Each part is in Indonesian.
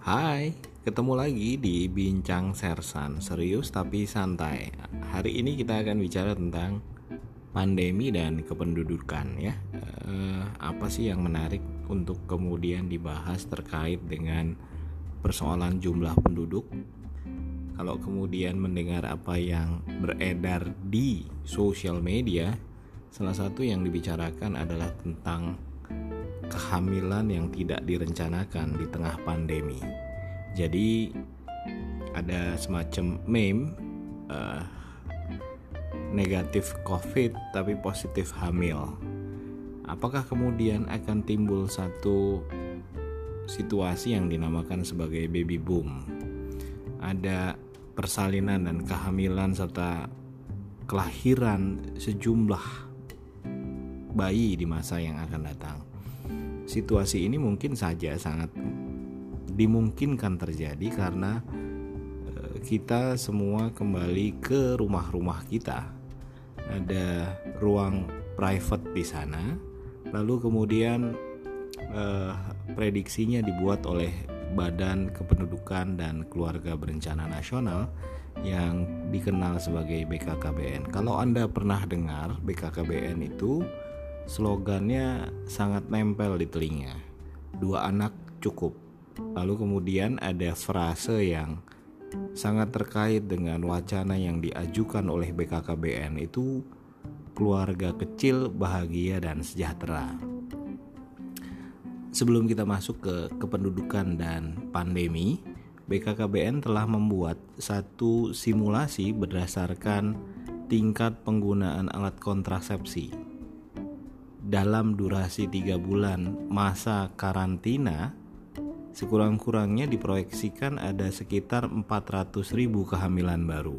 Hai, ketemu lagi di Bincang Sersan, serius tapi santai. Hari ini kita akan bicara tentang pandemi dan kependudukan ya. Eh, apa sih yang menarik untuk kemudian dibahas terkait dengan persoalan jumlah penduduk? Kalau kemudian mendengar apa yang beredar di sosial media, salah satu yang dibicarakan adalah tentang kehamilan yang tidak direncanakan di tengah pandemi. Jadi ada semacam meme uh, negatif COVID tapi positif hamil. Apakah kemudian akan timbul satu situasi yang dinamakan sebagai baby boom? Ada persalinan dan kehamilan serta kelahiran sejumlah bayi di masa yang akan datang situasi ini mungkin saja sangat dimungkinkan terjadi karena eh, kita semua kembali ke rumah-rumah kita. Ada ruang private di sana. Lalu kemudian eh, prediksinya dibuat oleh Badan Kependudukan dan Keluarga Berencana Nasional yang dikenal sebagai BKKBN. Kalau Anda pernah dengar BKKBN itu slogannya sangat nempel di telinga. Dua anak cukup. Lalu kemudian ada frase yang sangat terkait dengan wacana yang diajukan oleh BKKBN itu keluarga kecil bahagia dan sejahtera. Sebelum kita masuk ke kependudukan dan pandemi, BKKBN telah membuat satu simulasi berdasarkan tingkat penggunaan alat kontrasepsi dalam durasi tiga bulan masa karantina sekurang-kurangnya diproyeksikan ada sekitar 400 ribu kehamilan baru.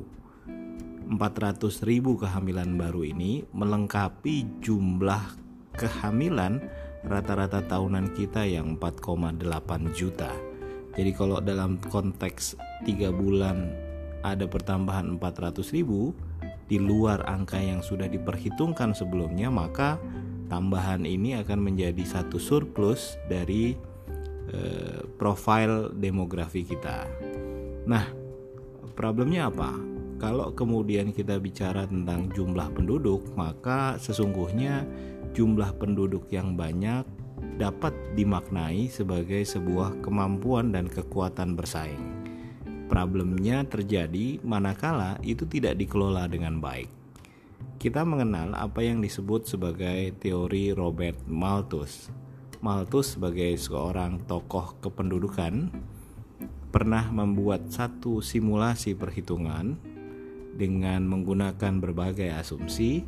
400 ribu kehamilan baru ini melengkapi jumlah kehamilan rata-rata tahunan kita yang 4,8 juta. Jadi kalau dalam konteks tiga bulan ada pertambahan 400 ribu di luar angka yang sudah diperhitungkan sebelumnya maka tambahan ini akan menjadi satu surplus dari uh, profil demografi kita. Nah, problemnya apa? Kalau kemudian kita bicara tentang jumlah penduduk, maka sesungguhnya jumlah penduduk yang banyak dapat dimaknai sebagai sebuah kemampuan dan kekuatan bersaing. Problemnya terjadi manakala itu tidak dikelola dengan baik kita mengenal apa yang disebut sebagai teori Robert Malthus. Malthus sebagai seorang tokoh kependudukan pernah membuat satu simulasi perhitungan dengan menggunakan berbagai asumsi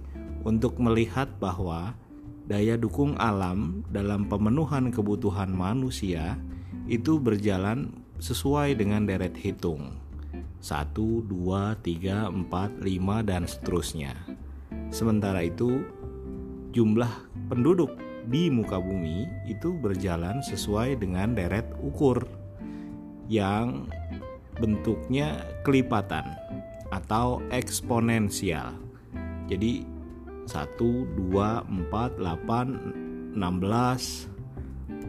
untuk melihat bahwa daya dukung alam dalam pemenuhan kebutuhan manusia itu berjalan sesuai dengan deret hitung 1, 2, 3, 4, 5, dan seterusnya. Sementara itu, jumlah penduduk di muka bumi itu berjalan sesuai dengan deret ukur yang bentuknya kelipatan atau eksponensial. Jadi 1, 2, 4, 8, 16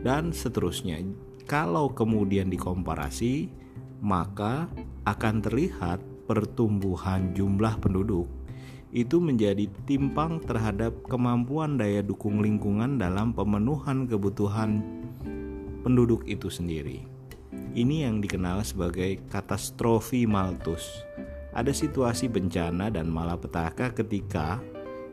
dan seterusnya. Kalau kemudian dikomparasi, maka akan terlihat pertumbuhan jumlah penduduk itu menjadi timpang terhadap kemampuan daya dukung lingkungan dalam pemenuhan kebutuhan penduduk itu sendiri. Ini yang dikenal sebagai katastrofi Malthus. Ada situasi bencana dan malapetaka ketika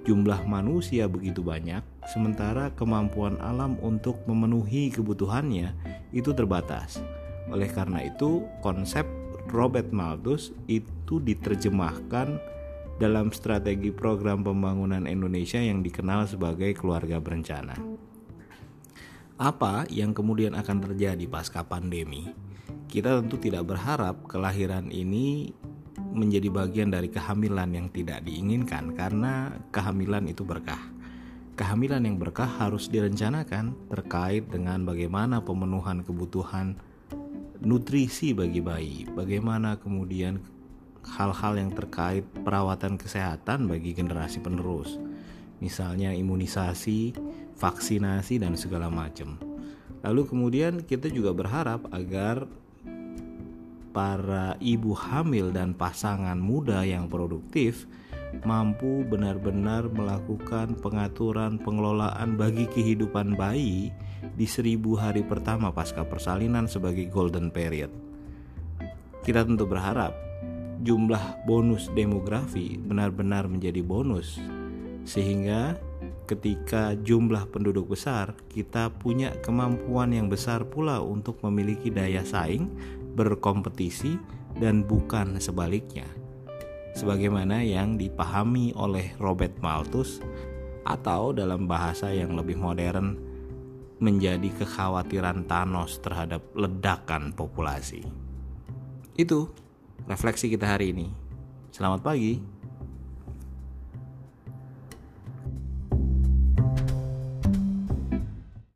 jumlah manusia begitu banyak, sementara kemampuan alam untuk memenuhi kebutuhannya itu terbatas. Oleh karena itu, konsep Robert Malthus itu diterjemahkan dalam strategi program pembangunan Indonesia yang dikenal sebagai keluarga berencana. Apa yang kemudian akan terjadi pasca pandemi? Kita tentu tidak berharap kelahiran ini menjadi bagian dari kehamilan yang tidak diinginkan karena kehamilan itu berkah. Kehamilan yang berkah harus direncanakan terkait dengan bagaimana pemenuhan kebutuhan nutrisi bagi bayi, bagaimana kemudian hal-hal yang terkait perawatan kesehatan bagi generasi penerus, misalnya imunisasi, vaksinasi, dan segala macam. Lalu kemudian kita juga berharap agar para ibu hamil dan pasangan muda yang produktif mampu benar-benar melakukan pengaturan pengelolaan bagi kehidupan bayi di seribu hari pertama pasca persalinan sebagai golden period. Kita tentu berharap jumlah bonus demografi benar-benar menjadi bonus sehingga ketika jumlah penduduk besar kita punya kemampuan yang besar pula untuk memiliki daya saing berkompetisi dan bukan sebaliknya sebagaimana yang dipahami oleh Robert Malthus atau dalam bahasa yang lebih modern menjadi kekhawatiran Thanos terhadap ledakan populasi. Itu refleksi kita hari ini. Selamat pagi.